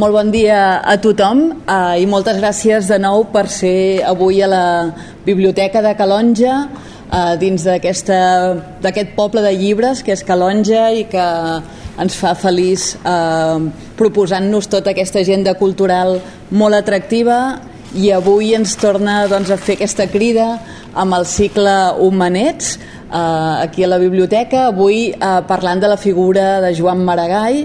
Molt bon dia a tothom uh, i moltes gràcies de nou per ser avui a la Biblioteca de Calonja uh, dins d'aquest poble de llibres que és Calonja i que ens fa feliç uh, proposant-nos tota aquesta agenda cultural molt atractiva i avui ens torna doncs, a fer aquesta crida amb el cicle Humanets uh, aquí a la biblioteca, avui uh, parlant de la figura de Joan Maragall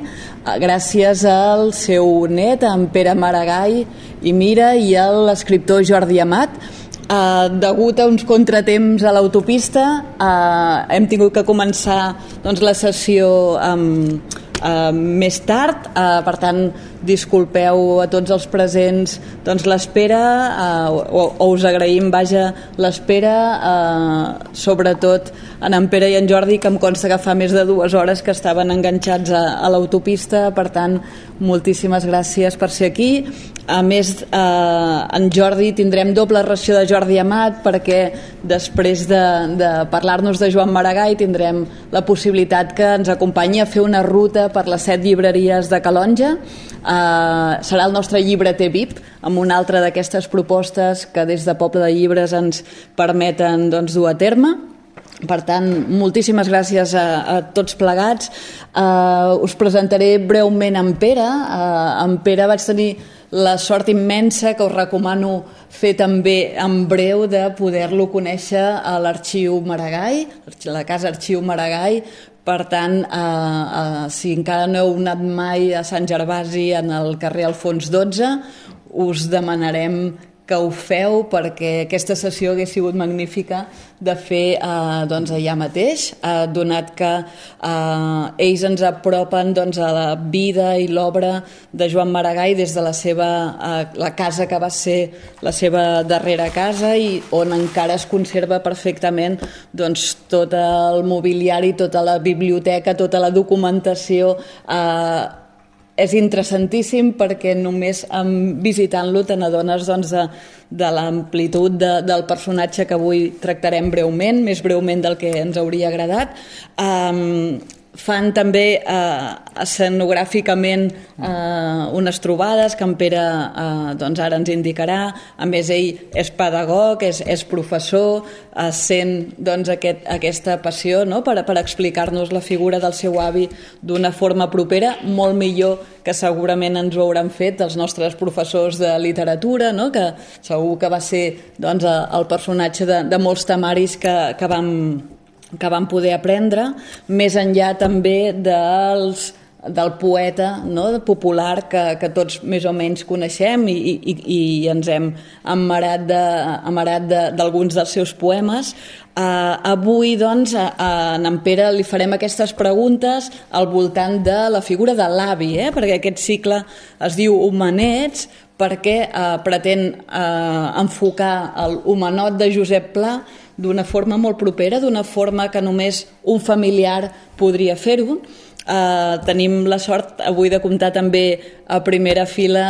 gràcies al seu net, en Pere Maragall i Mira, i a l'escriptor Jordi Amat. Uh, degut a uns contratemps a l'autopista uh, hem tingut que començar doncs, la sessió amb, uh, més tard, uh, per tant disculpeu a tots els presents. Doncs l'espera uh, o, o us agraïm vaja l'espera uh, sobretot en en Pere i en Jordi que em consta que fa més de dues hores que estaven enganxats a, a l'autopista. Per tant moltíssimes gràcies per ser aquí. A més eh, en Jordi tindrem doble ració de Jordi Amat perquè després de, de parlar-nos de Joan Maragall tindrem la possibilitat que ens acompanyi a fer una ruta per les set llibreries de Calonja eh, serà el nostre llibreter VIP amb una altra d'aquestes propostes que des de Poble de Llibres ens permeten doncs, dur a terme per tant, moltíssimes gràcies a, a tots plegats. Uh, us presentaré breument en Pere. Uh, en Pere vaig tenir la sort immensa que us recomano fer també en breu de poder-lo conèixer a l'Arxiu Maragall, la Casa Arxiu Maragall, per tant, eh, eh, si encara no heu anat mai a Sant Gervasi en el carrer Alfons 12, us demanarem que ho feu perquè aquesta sessió hagués sigut magnífica de fer eh, doncs, allà mateix, eh, donat que eh, ells ens apropen doncs, a la vida i l'obra de Joan Maragall des de la seva eh, la casa que va ser la seva darrera casa i on encara es conserva perfectament doncs, tot el mobiliari, tota la biblioteca, tota la documentació eh, és interessantíssim perquè només visitant-lo te n'adones doncs, de, de l'amplitud de, del personatge que avui tractarem breument, més breument del que ens hauria agradat. Um, fan també eh, escenogràficament eh, unes trobades que en Pere eh, doncs ara ens indicarà a més ell és pedagog és, és professor eh, sent doncs, aquest, aquesta passió no? per, per explicar-nos la figura del seu avi d'una forma propera molt millor que segurament ens ho hauran fet els nostres professors de literatura no? que segur que va ser doncs, el personatge de, de molts temaris que, que vam que vam poder aprendre, més enllà també dels del poeta no? popular que, que tots més o menys coneixem i, i, i ens hem amarat d'alguns de, dels seus poemes. Uh, avui, doncs, a, a en Pere li farem aquestes preguntes al voltant de la figura de l'avi, eh? perquè aquest cicle es diu Humanets, perquè uh, pretén uh, enfocar el humanot de Josep Pla d'una forma molt propera, d'una forma que només un familiar podria fer-ho. Uh, tenim la sort avui de comptar també a primera fila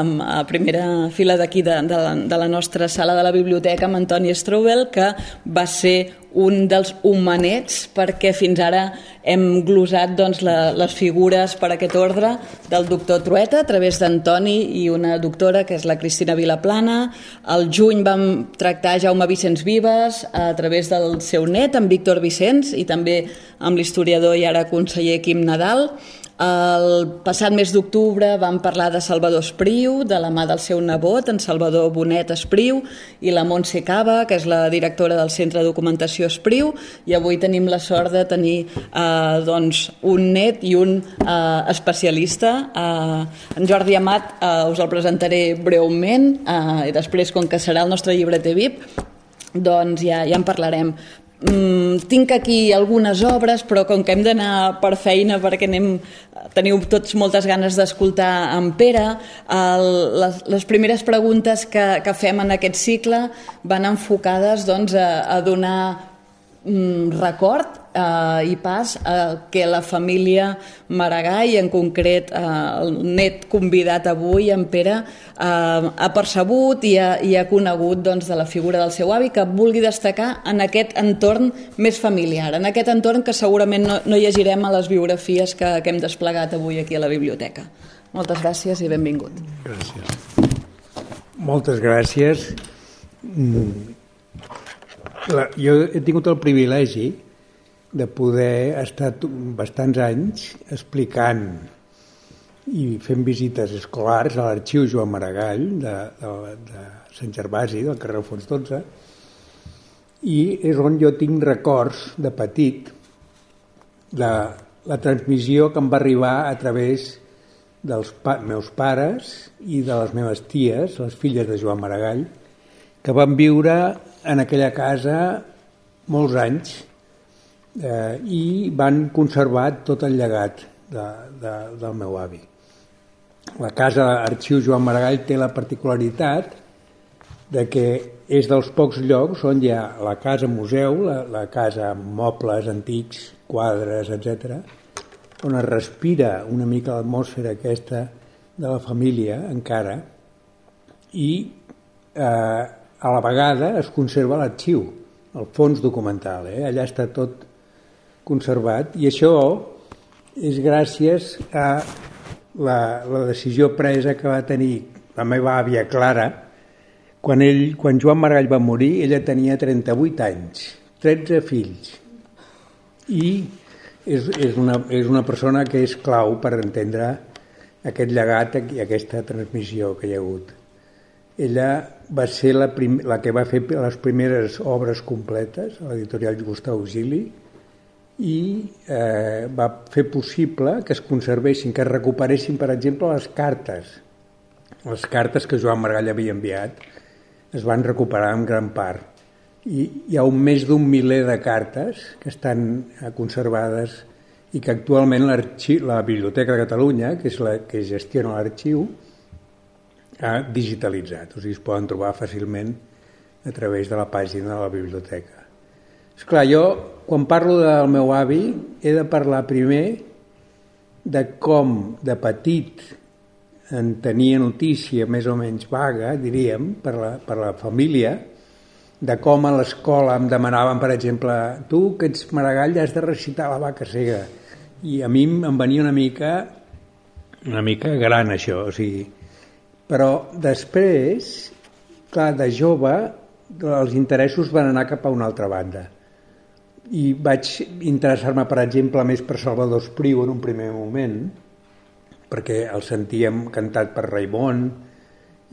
um, a primera fila d'aquí de, de, la, de la nostra sala de la biblioteca amb Antoni Strobel que va ser un dels humanets perquè fins ara hem glosat doncs, la, les figures per aquest ordre del doctor Trueta a través d'Antoni i una doctora que és la Cristina Vilaplana. Al juny vam tractar Jaume Vicenç Vives a través del seu net, en Víctor Vicenç, i també amb l'historiador i ara conseller Quim Nadal. El passat mes d'octubre vam parlar de Salvador Espriu, de la mà del seu nebot, en Salvador Bonet Espriu, i la Montse Cava, que és la directora del Centre de Documentació Espriu, i avui tenim la sort de tenir eh, doncs, un net i un eh, especialista. Eh, en Jordi Amat eh, us el presentaré breument, eh, i després, com que serà el nostre llibreter VIP, doncs ja, ja en parlarem Mm, tinc aquí algunes obres, però com que hem d'anar per feina perquè anem, teniu tots moltes ganes d'escoltar en Pere, el, les, les primeres preguntes que, que fem en aquest cicle van enfocades doncs, a, a donar record eh, i pas eh, que la família Maragall, en concret eh, el net convidat avui, en Pere, eh, ha percebut i ha, i ha conegut doncs, de la figura del seu avi que vulgui destacar en aquest entorn més familiar, en aquest entorn que segurament no, no llegirem a les biografies que, que hem desplegat avui aquí a la biblioteca. Moltes gràcies i benvingut. Gràcies. Moltes gràcies. Mm. La, jo he tingut el privilegi de poder estar bastants anys explicant i fent visites escolars a l'arxiu Joan Maragall de, de, de Sant Gervasi, del carrer Alfons 12, i és on jo tinc records de petit de la transmissió que em va arribar a través dels pa meus pares i de les meves ties, les filles de Joan Maragall, que van viure en aquella casa molts anys eh, i van conservar tot el llegat de, de, del meu avi. La casa Arxiu Joan Maragall té la particularitat de que és dels pocs llocs on hi ha la casa museu, la, la casa amb mobles antics, quadres, etc, on es respira una mica l'atmosfera aquesta de la família encara i eh, a la vegada es conserva l'arxiu, el fons documental, eh? allà està tot conservat i això és gràcies a la, la decisió presa que va tenir la meva àvia Clara. Quan, ell, quan Joan Margall va morir ella tenia 38 anys 13 fills. I és, és, una, és una persona que és clau per entendre aquest llegat i aquesta transmissió que hi ha hagut. Ella va ser la, prim, la que va fer les primeres obres completes a l'editorial Gustau Gili i eh, va fer possible que es conservessin, que es recuperessin, per exemple, les cartes. Les cartes que Joan Margall havia enviat es van recuperar en gran part. I hi ha un més d'un miler de cartes que estan eh, conservades i que actualment la Biblioteca de Catalunya, que és la que gestiona l'arxiu, ha digitalitzat. O sigui, es poden trobar fàcilment a través de la pàgina de la biblioteca. És clar, jo, quan parlo del meu avi, he de parlar primer de com, de petit, en tenia notícia més o menys vaga, diríem, per la, per la família, de com a l'escola em demanaven, per exemple, tu que ets maragall has de recitar la vaca cega. I a mi em venia una mica, una mica gran això, o sigui... Però després, clar, de jove, els interessos van anar cap a una altra banda. I vaig interessar-me, per exemple, més per Salvador Espriu en un primer moment, perquè el sentíem cantat per Raimon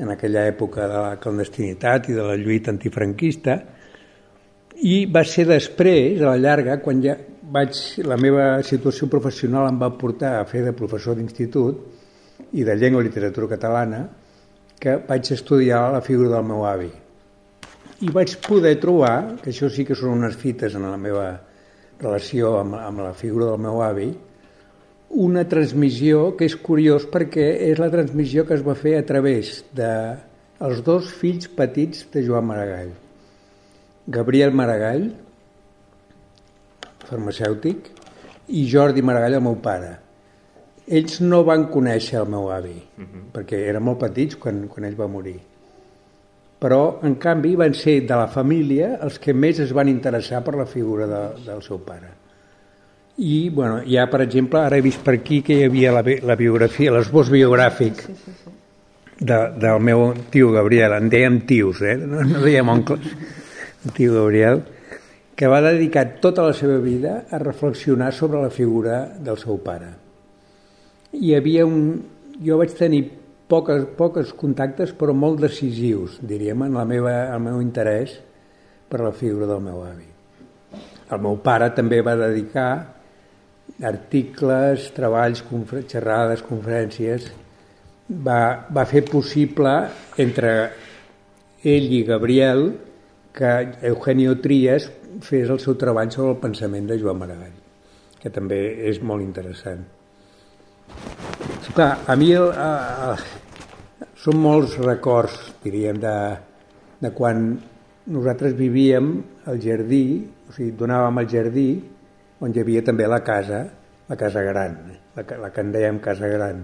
en aquella època de la clandestinitat i de la lluita antifranquista, i va ser després, a la llarga, quan ja vaig, la meva situació professional em va portar a fer de professor d'institut i de llengua i literatura catalana, que vaig estudiar la figura del meu avi i vaig poder trobar, que això sí que són unes fites en la meva relació amb, amb la figura del meu avi, una transmissió que és curiós perquè és la transmissió que es va fer a través de els dos fills petits de Joan Maragall. Gabriel Maragall, farmacèutic, i Jordi Maragall, el meu pare. Ells no van conèixer el meu avi, uh. -huh. perquè eren molt petits quan, quan ell va morir però en canvi van ser de la família els que més es van interessar per la figura de, del seu pare. I, bueno, ja, per exemple, ara he vist per aquí que hi havia la, la biografia, l'esbós biogràfic sí, sí, sí. De, del meu tio Gabriel, en dèiem tios, eh? no, no dèiem oncles, el tio Gabriel, que va dedicar tota la seva vida a reflexionar sobre la figura del seu pare. Hi havia un... Jo vaig tenir poques, poques contactes però molt decisius, diríem, en la meva, el meu interès per la figura del meu avi. El meu pare també va dedicar articles, treballs, confer xerrades, conferències, va, va fer possible entre ell i Gabriel que Eugenio Trias fes el seu treball sobre el pensament de Joan Maragall, que també és molt interessant. Clar, a mi el, el, són molts records, diríem, de, de quan nosaltres vivíem al jardí, o sigui, donàvem al jardí, on hi havia també la casa, la casa gran, la, la que en dèiem casa gran.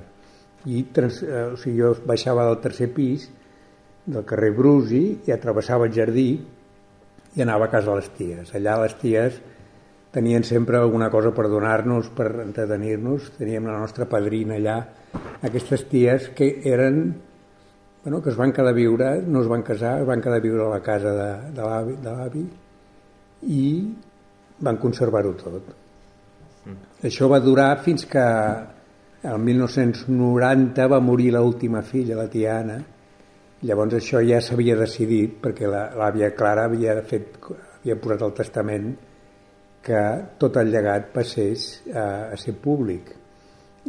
I trans, eh, o sigui, jo baixava del tercer pis del carrer Brusi i atravessava el jardí i anava a casa de les ties. Allà les ties tenien sempre alguna cosa per donar-nos, per entretenir-nos. Teníem la nostra padrina allà, aquestes ties que eren, bueno, que es van quedar a viure, no es van casar, es van quedar a viure a la casa de, de l'avi i van conservar-ho tot. Mm. Això va durar fins que el 1990 va morir l'última filla, la Tiana, llavors això ja s'havia decidit perquè l'àvia Clara havia, fet, havia posat el testament que tot el llegat passés a, a ser públic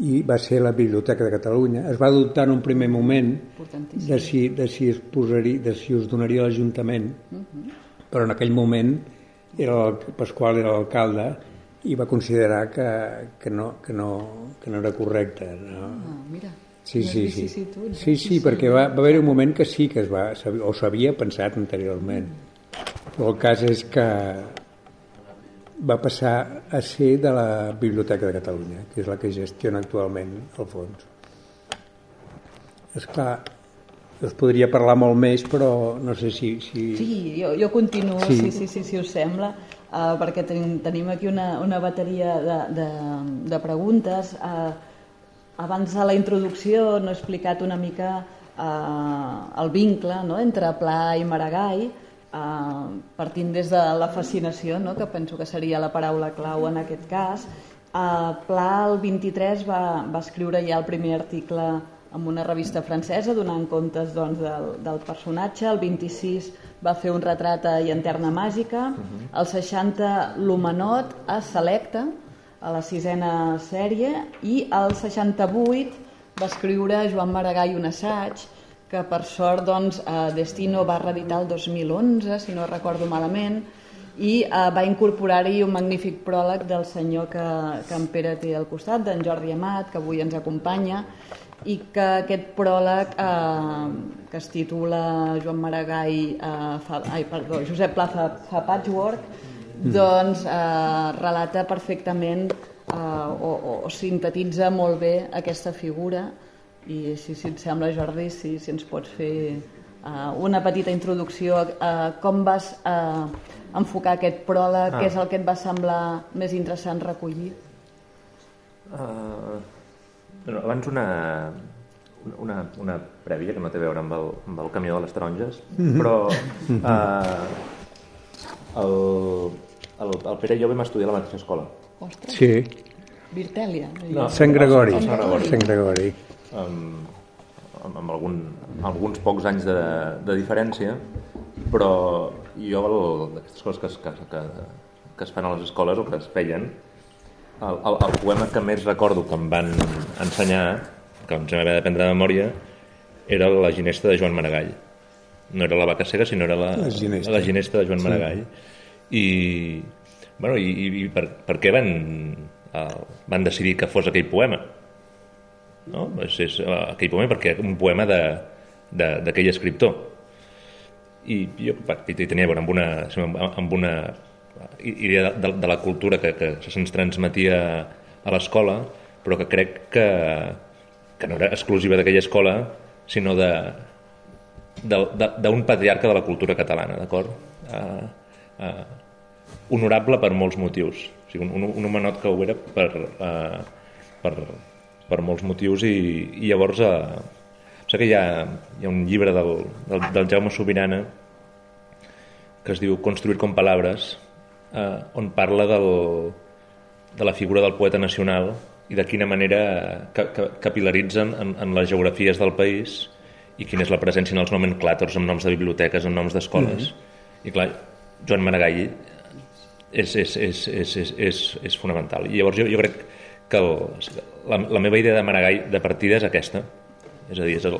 i va ser la Biblioteca de Catalunya. Es va adoptar en un primer moment de si, de si, es posaria, de si us donaria l'Ajuntament, uh mhm. -huh. però en aquell moment era el, Pasqual era l'alcalde i va considerar que, que, no, que, no, que no era correcte. No? Ah, mira. Sí, sí, sí. Sí, sí, sí, perquè va, va haver un moment que sí que es va, o s'havia pensat anteriorment. Però el cas és que va passar a ser de la Biblioteca de Catalunya, que és la que gestiona actualment el fons. És clar, es podria parlar molt més, però no sé si... si... Sí, jo, jo continuo, sí. sí, sí, sí, si us sembla, uh, perquè tenim, tenim aquí una, una bateria de, de, de preguntes. Uh, abans de la introducció no he explicat una mica uh, el vincle no?, entre Pla i Maragall, uh, partint des de la fascinació, no? que penso que seria la paraula clau en aquest cas. Uh, Pla el 23 va, va escriure ja el primer article en una revista francesa donant comptes doncs, del, del personatge. El 26 va fer un retrat a Llanterna Màgica. Uh -huh. El 60 l'Humanot a Selecta, a la sisena sèrie. I el 68 va escriure Joan Maragall un assaig que per sort doncs, eh, Destino va reeditar el 2011, si no recordo malament, i eh, va incorporar-hi un magnífic pròleg del senyor que, que en Pere té al costat, d'en Jordi Amat, que avui ens acompanya, i que aquest pròleg eh, que es titula Joan Maragall eh, fa, ai, perdó, Josep Plaza fa patchwork mm. doncs eh, relata perfectament eh, o, o sintetitza molt bé aquesta figura i si, si et sembla Jordi si, si ens pots fer eh, una petita introducció a com vas eh, enfocar aquest pròleg, ah. què és el que et va semblar més interessant recollir uh però abans una, una, una prèvia que no té a veure amb el, amb el camió de les taronges, mhm. però eh, el, el, el Pere i jo vam estudiar a la mateixa escola. Ostres. Sí. Virtèlia. No, Sant Gregori. Sant Gregori. Sant Gregori. Amb, amb, amb algun, alguns pocs anys de, de diferència, però jo d'aquestes coses que es, que, que, que es fan a les escoles o que es feien, el, el, el poema que més recordo que em van ensenyar, que ens vam haver d'aprendre de memòria, era la ginesta de Joan Maragall. No era la vaca cega, sinó era la, la, ginesta. la ginesta de Joan Maragall. Sí. I, bueno, i, i per, per què van, uh, van decidir que fos aquell poema? No? És, és aquell poema perquè un poema d'aquell escriptor. I jo i tenia a veure amb una, amb una idea de, de la cultura que, que se'ns transmetia a l'escola, però que crec que, que no era exclusiva d'aquella escola, sinó d'un patriarca de la cultura catalana, d'acord? Uh, uh, honorable per molts motius. O sigui, un, un homenot que ho era per, uh, per, per molts motius i, i llavors uh, sé que hi ha, hi ha un llibre del, del, del Jaume Sobirana que es diu Construir com palabres eh, on parla del, de la figura del poeta nacional i de quina manera ca, ca, capilaritzen en, en les geografies del país i quina és la presència en els nomenclàtors amb noms de biblioteques, amb noms d'escoles. Mm -hmm. I clar, Joan Maragall és, és, és, és, és, és, és fonamental. I llavors jo, jo crec que el, la, la meva idea de Maragall de partida és aquesta. És a dir, és, el,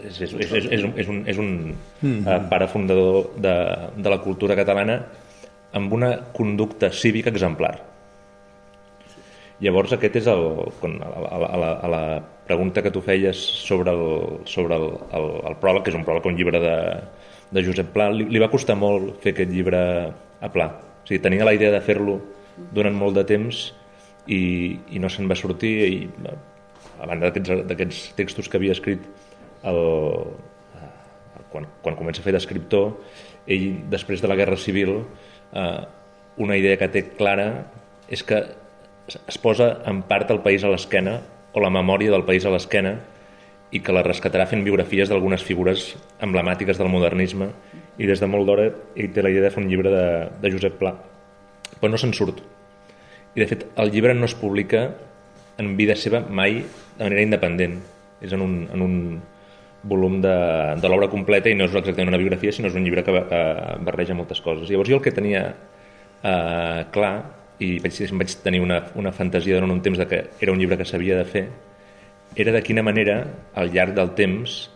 és, és, és, és, un, és un, és un mm -hmm. pare fundador de, de la cultura catalana amb una conducta cívica exemplar. Llavors aquest és el, a, la, a, la, a la pregunta que tu feies sobre el, sobre el, el, el pròleg, que és un pròleg, un llibre de, de Josep Pla, li, li va costar molt fer aquest llibre a Pla. O sigui, tenia la idea de fer-lo durant molt de temps i, i no se'n va sortir i a banda d'aquests textos que havia escrit el, quan, quan comença a fer d'escriptor ell després de la Guerra Civil eh, una idea que té clara és que es posa en part el país a l'esquena o la memòria del país a l'esquena i que la rescatarà fent biografies d'algunes figures emblemàtiques del modernisme i des de molt d'hora ell té la idea de fer un llibre de, de Josep Pla. Però no se'n surt i de fet el llibre no es publica en vida seva mai de manera independent. És en un, en un volum de, de l'obra completa i no és exactament una biografia sinó és un llibre que eh, barreja moltes coses. Llavors jo el que tenia eh, clar i vaig, vaig tenir una, una fantasia durant un temps de que era un llibre que s'havia de fer era de quina manera al llarg del temps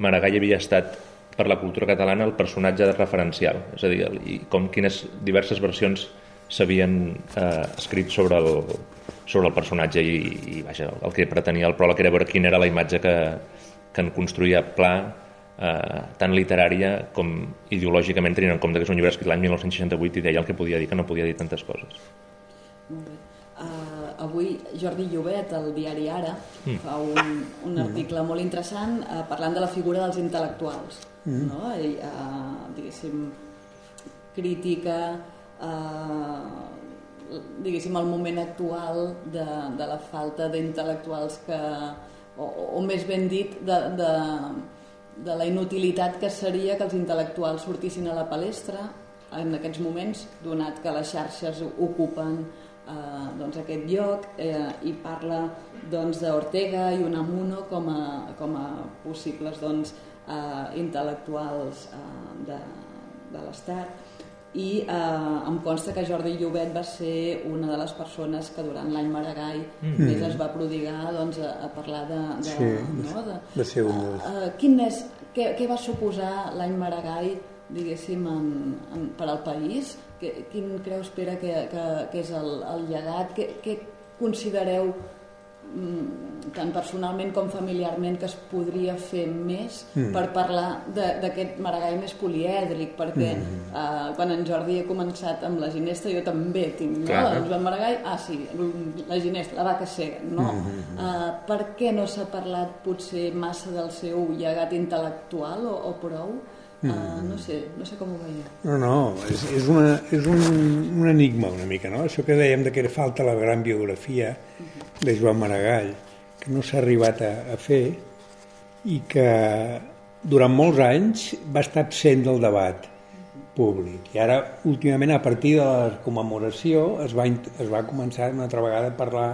Maragall havia estat per la cultura catalana el personatge referencial. És a dir, i com quines diverses versions s'havien eh, escrit sobre el, sobre el personatge i, i vaja, el que pretenia el pròleg era veure quina era la imatge que, que en construïa Pla eh, tant literària com ideològicament tenint en compte que és un llibre escrit l'any 1968 i deia el que podia dir que no podia dir tantes coses Molt bé. Uh, avui Jordi Llobet, al diari Ara, mm. fa un, un article molt interessant uh, parlant de la figura dels intel·lectuals. Mm. No? I, uh, diguéssim, crítica eh, diguéssim el moment actual de, de la falta d'intel·lectuals que o, o més ben dit de, de, de la inutilitat que seria que els intel·lectuals sortissin a la palestra en aquests moments, donat que les xarxes ocupen eh, doncs aquest lloc eh, i parla doncs, d'Ortega i Unamuno com a, com a possibles doncs, eh, intel·lectuals eh, de, de l'Estat i eh, em consta que Jordi Llobet va ser una de les persones que durant l'any Maragall mm. més es va prodigar doncs, a, a parlar de... de sí, no? de, de ser un... Uh, quin és, què, què va suposar l'any Maragall diguéssim, en, en, per al país? Que, quin creus, Pere, que, que, que és el, el llegat? Què, considereu Mm, tant personalment com familiarment que es podria fer més mm. per parlar d'aquest Maragall més polièdric perquè mm. uh, quan en Jordi ha començat amb la ginesta jo també tinc no? el Joan Maragall, ah sí la ginesta, la vaca cega no? Mm. Uh, per què no s'ha parlat potser massa del seu llegat intel·lectual o, o prou? Uh, no sé, no sé com ho veia. No, no, és, és, una, és un, un enigma una mica, no? Això que dèiem de que falta la gran biografia de Joan Maragall, que no s'ha arribat a, a fer i que durant molts anys va estar absent del debat públic. I ara, últimament, a partir de la commemoració, es va, es va començar una altra vegada a parlar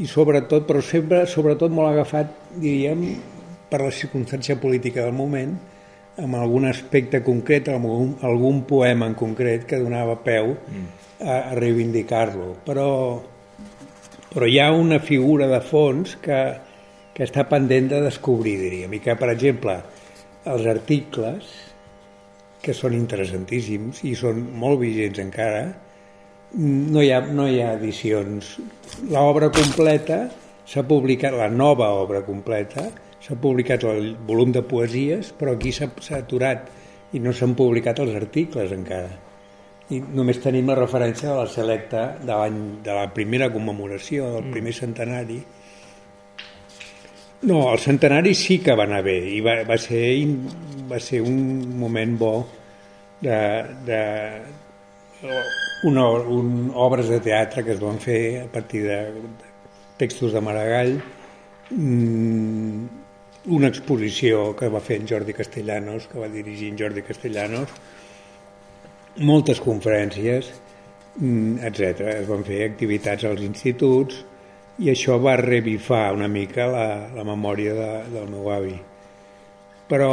i sobretot, però sempre, sobretot molt agafat, diríem, per la circumstància política del moment, amb algun aspecte concret, amb algun, algun poema en concret que donava peu mm. a, a reivindicar-lo. Però, però hi ha una figura de fons que, que està pendent de descobrir, diríem, i que, per exemple, els articles, que són interessantíssims i són molt vigents encara, no hi ha, no hi ha edicions. L'obra completa s'ha publicat, la nova obra completa, s'ha publicat el volum de poesies, però aquí s'ha aturat i no s'han publicat els articles encara. I només tenim la referència de la selecta de, de la primera commemoració, del mm. primer centenari. No, el centenari sí que va anar bé i va, va, ser, va ser un moment bo de, de una, un, obres de teatre que es van fer a partir de, de textos de Maragall mm, una exposició que va fer en Jordi Castellanos, que va dirigir en Jordi Castellanos, moltes conferències, mm, etc. Es van fer activitats als instituts i això va revifar una mica la, la memòria de, del meu avi. Però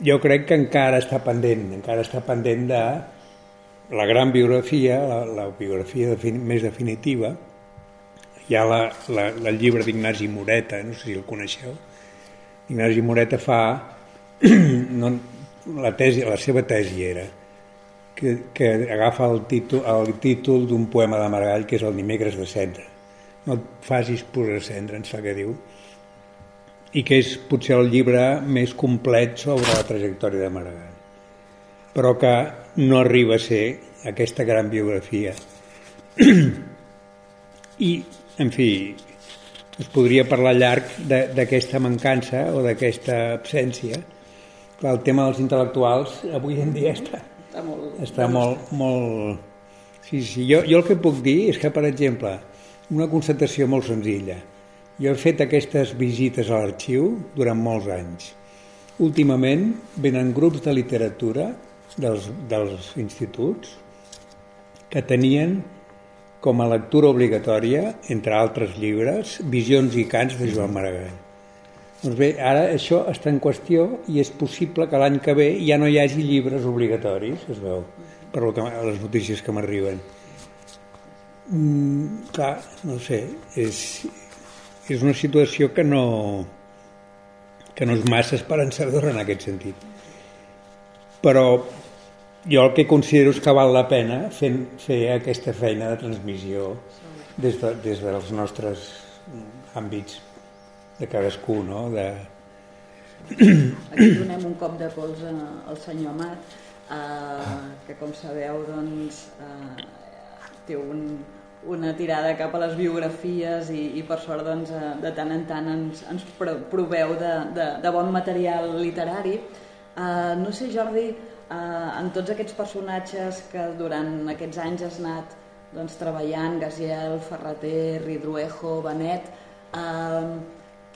jo crec que encara està pendent, encara està pendent de la gran biografia, la, la biografia defin, més definitiva. Hi ha la, la, el llibre d'Ignasi Moreta, no sé si el coneixeu, Ignasi Moreta fa no, la, tesi, la seva tesi era que, que agafa el títol, el títol d'un poema de Maragall que és el Dimecres de Cendra. No et facis posar cendra, ens fa que diu i que és potser el llibre més complet sobre la trajectòria de Maragall però que no arriba a ser aquesta gran biografia. I en fi es podria parlar llarg d'aquesta mancança o d'aquesta absència. Clar, el tema dels intel·lectuals avui en dia està, està molt, està molt, molt, Sí, sí. Jo, jo el que puc dir és que, per exemple, una constatació molt senzilla. Jo he fet aquestes visites a l'arxiu durant molts anys. Últimament venen grups de literatura dels, dels instituts que tenien com a lectura obligatòria, entre altres llibres, Visions i cants de Joan Maragall. Doncs bé, ara això està en qüestió i és possible que l'any que ve ja no hi hagi llibres obligatoris, es veu, per lo que, les notícies que m'arriben. Mm, clar, no sé, és, és una situació que no, que no és massa esperançadora en aquest sentit. Però jo el que considero és que val la pena fer, fer aquesta feina de transmissió des, de, des dels nostres àmbits de cadascú, no? De... Aquí donem un cop de colze al senyor Amat, eh, que com sabeu doncs, eh, té un, una tirada cap a les biografies i, i per sort doncs, de tant en tant ens, ens proveu de, de, de bon material literari. Eh, no sé, Jordi, eh, en tots aquests personatges que durant aquests anys has anat doncs, treballant, Gaziel, Ferreter, Ridruejo, Benet, eh,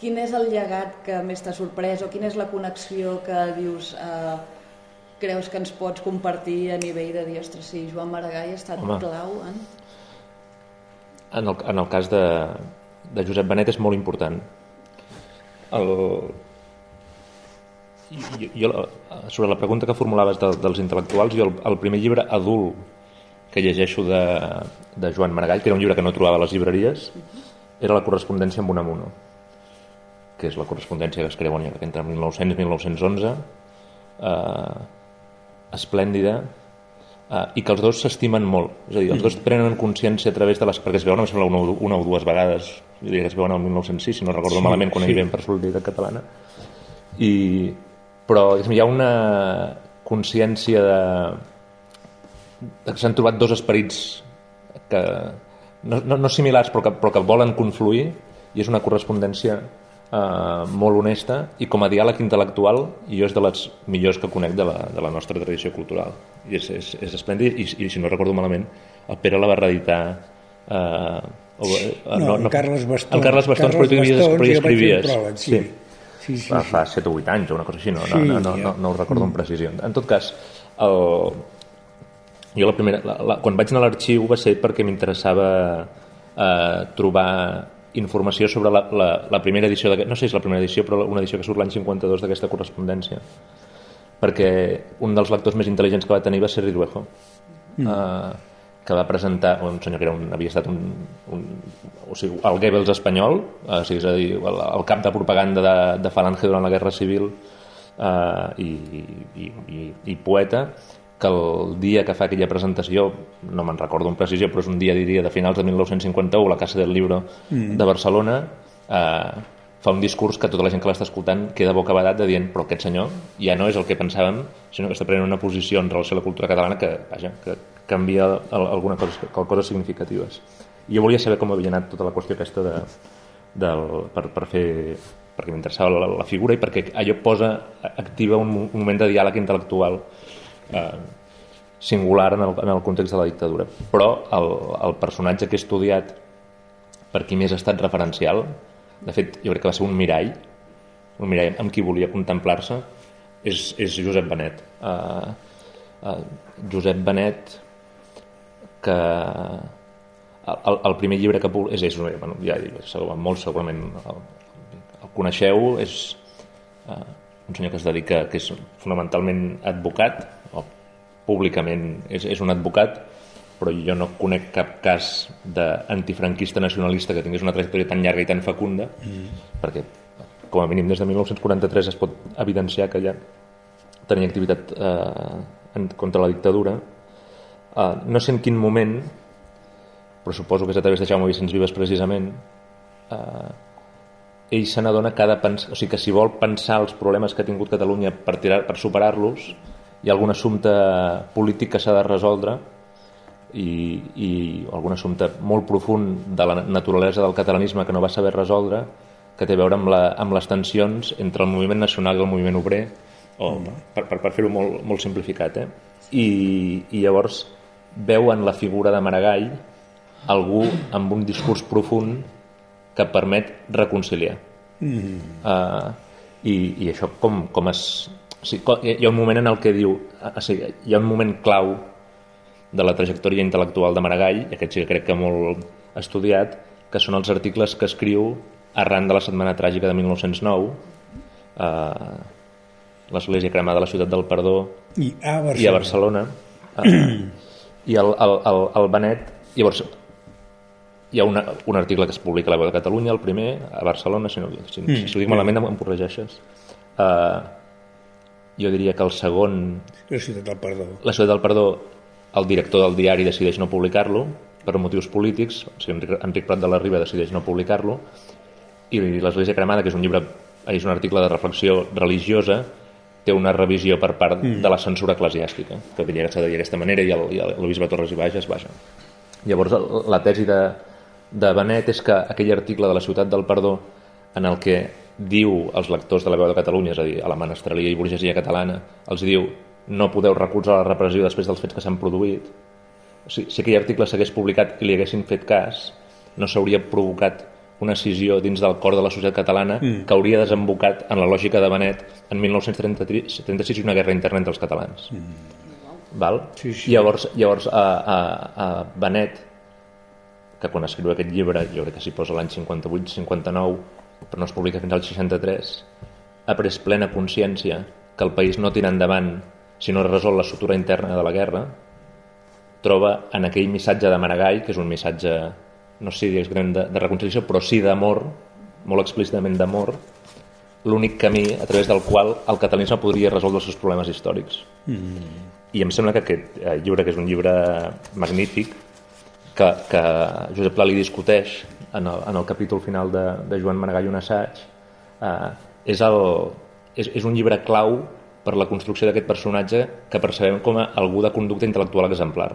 quin és el llegat que més t'ha sorprès o quina és la connexió que dius eh, creus que ens pots compartir a nivell de dir, ostres, sí, Joan Maragall ha estat Home. clau en... En el, en el cas de, de Josep Benet és molt important. El, jo, jo, sobre la pregunta que formulaves de, dels intel·lectuals, jo el, el primer llibre adult que llegeixo de, de Joan Maragall, que era un llibre que no trobava a les llibreries, era la correspondència amb Unamuno que és la correspondència que es creu entre 1900 i 1911, eh, esplèndida, eh, i que els dos s'estimen molt. És a dir, els dos prenen consciència a través de les... perquè es veuen, em sembla, una, una o dues vegades, diria que es veuen el 1906, si no recordo sí, malament, quan sí. hi havia per solidaritat catalana. I, però hi ha una consciència de, de que s'han trobat dos esperits que no, no, no similars però que, però que volen confluir i és una correspondència eh, molt honesta i com a diàleg intel·lectual jo és de les millors que conec de la, de la nostra tradició cultural i és, és, és esplèndid i, i si no recordo malament el Pere la va reeditar eh, o, eh, no, no, Carles Bastons el Carles Bastons Carles però, Bastons, però hi escrivies sí. sí. Sí, sí, fa, fa 7 o 8 anys o una cosa així, no, sí, no, no, no, no ho recordo amb precisió. En tot cas, el, jo la primera, la, la, quan vaig anar a l'arxiu va ser perquè m'interessava eh, trobar informació sobre la, la, la primera edició, de, no sé si és la primera edició, però una edició que surt l'any 52 d'aquesta correspondència, perquè un dels lectors més intel·ligents que va tenir va ser Ridruejo, mm. uh, que va presentar, un senyor que era un, havia estat un, un, o sigui, el Goebbels espanyol, uh, o sigui, és a dir, el, el cap de propaganda de, de Falange durant la Guerra Civil uh, i, i, i, i poeta, que el dia que fa aquella presentació, no me'n recordo amb precisió, però és un dia, diria, de finals de 1951, a la Casa del Libro mm. de Barcelona, eh, fa un discurs que tota la gent que l'està escoltant queda bocabadat de dient però aquest senyor ja no és el que pensàvem, sinó que està prenent una posició en relació a la cultura catalana que, vaja, que canvia alguna cosa, coses significatives. I jo volia saber com havia anat tota la qüestió aquesta de, del, per, per fer perquè m'interessava la, la figura i perquè allò posa, activa un, un moment de diàleg intel·lectual eh, singular en el, en el context de la dictadura. Però el, el personatge que he estudiat per qui més ha estat referencial, de fet, jo crec que va ser un mirall, un mirall amb qui volia contemplar-se, és, és Josep Benet. Uh, uh, Josep Benet, que el, el primer llibre que és, és bueno, ja segur, molt segurament el, el coneixeu, és uh, un senyor que es dedica, que és fonamentalment advocat, o públicament és, és un advocat, però jo no conec cap cas d'antifranquista nacionalista que tingués una trajectòria tan llarga i tan fecunda, mm. perquè com a mínim des de 1943 es pot evidenciar que ja tenia activitat eh, en, contra la dictadura. Eh, no sé en quin moment, però suposo que és a través de Jaume Vicenç Vives precisament, eh, ell se n'adona cada pens... o sigui que si vol pensar els problemes que ha tingut Catalunya per, tirar, per superar-los, hi ha algun assumpte polític que s'ha de resoldre i, i algun assumpte molt profund de la naturalesa del catalanisme que no va saber resoldre que té a veure amb, la, amb les tensions entre el moviment nacional i el moviment obrer o, mm. per, per, per fer-ho molt, molt simplificat eh? I, i llavors veu en la figura de Maragall algú amb un discurs profund que permet reconciliar. Mm. Uh, i, I això com, com es... O sigui, hi ha un moment en el que diu... O sigui, hi ha un moment clau de la trajectòria intel·lectual de Maragall, i aquest sí que crec que molt estudiat, que són els articles que escriu arran de la Setmana Tràgica de 1909, eh, l'Església cremada de la ciutat del Perdó i a Barcelona, i a Barcelona eh, i el, el, el, el Benet llavors hi ha una, un article que es publica a la Veu de Catalunya, el primer, a Barcelona, si, no, si, mm, si ho dic malament em, em corregeixes. Uh, jo diria que el segon... La ciutat del Perdó. La ciutat del Perdó, el director del diari decideix no publicar-lo per motius polítics, o sigui, Enric, Enric Prat de la Riba decideix no publicar-lo, i l'Església Cremada, que és un llibre, és un article de reflexió religiosa, té una revisió per part mm. de la censura eclesiàstica, que que s'ha de dir d'aquesta manera, i el, i el, bisbe Torres i Bages, vaja. Llavors, la tesi de, de Benet és que aquell article de la ciutat del perdó en el que diu als lectors de la veu de Catalunya, és a dir, a la menestralia i burgesia catalana, els diu no podeu recolzar la repressió després dels fets que s'han produït. Sigui, si aquell article s'hagués publicat i li haguessin fet cas, no s'hauria provocat una cisió dins del cor de la societat catalana mm. que hauria desembocat en la lògica de Benet en 1936 i una guerra interna entre els catalans. Mm. Val? Sí, sí. Llavors, llavors a, a, a Benet, que quan escriu aquest llibre, jo crec que s'hi posa l'any 58-59, però no es publica fins al 63, ha pres plena consciència que el país no tira endavant si no resol la sutura interna de la guerra, troba en aquell missatge de Maragall, que és un missatge no sé si exactament de, de reconciliació, però sí d'amor, molt explícitament d'amor, l'únic camí a través del qual el catalanisme podria resoldre els seus problemes històrics. Mm. I em sembla que aquest eh, llibre, que és un llibre magnífic, que, que Josep Pla li discuteix en el, en el capítol final de, de Joan Maragall un assaig, eh, és, el, és, és un llibre clau per la construcció d'aquest personatge que percebem com a algú de conducta intel·lectual exemplar.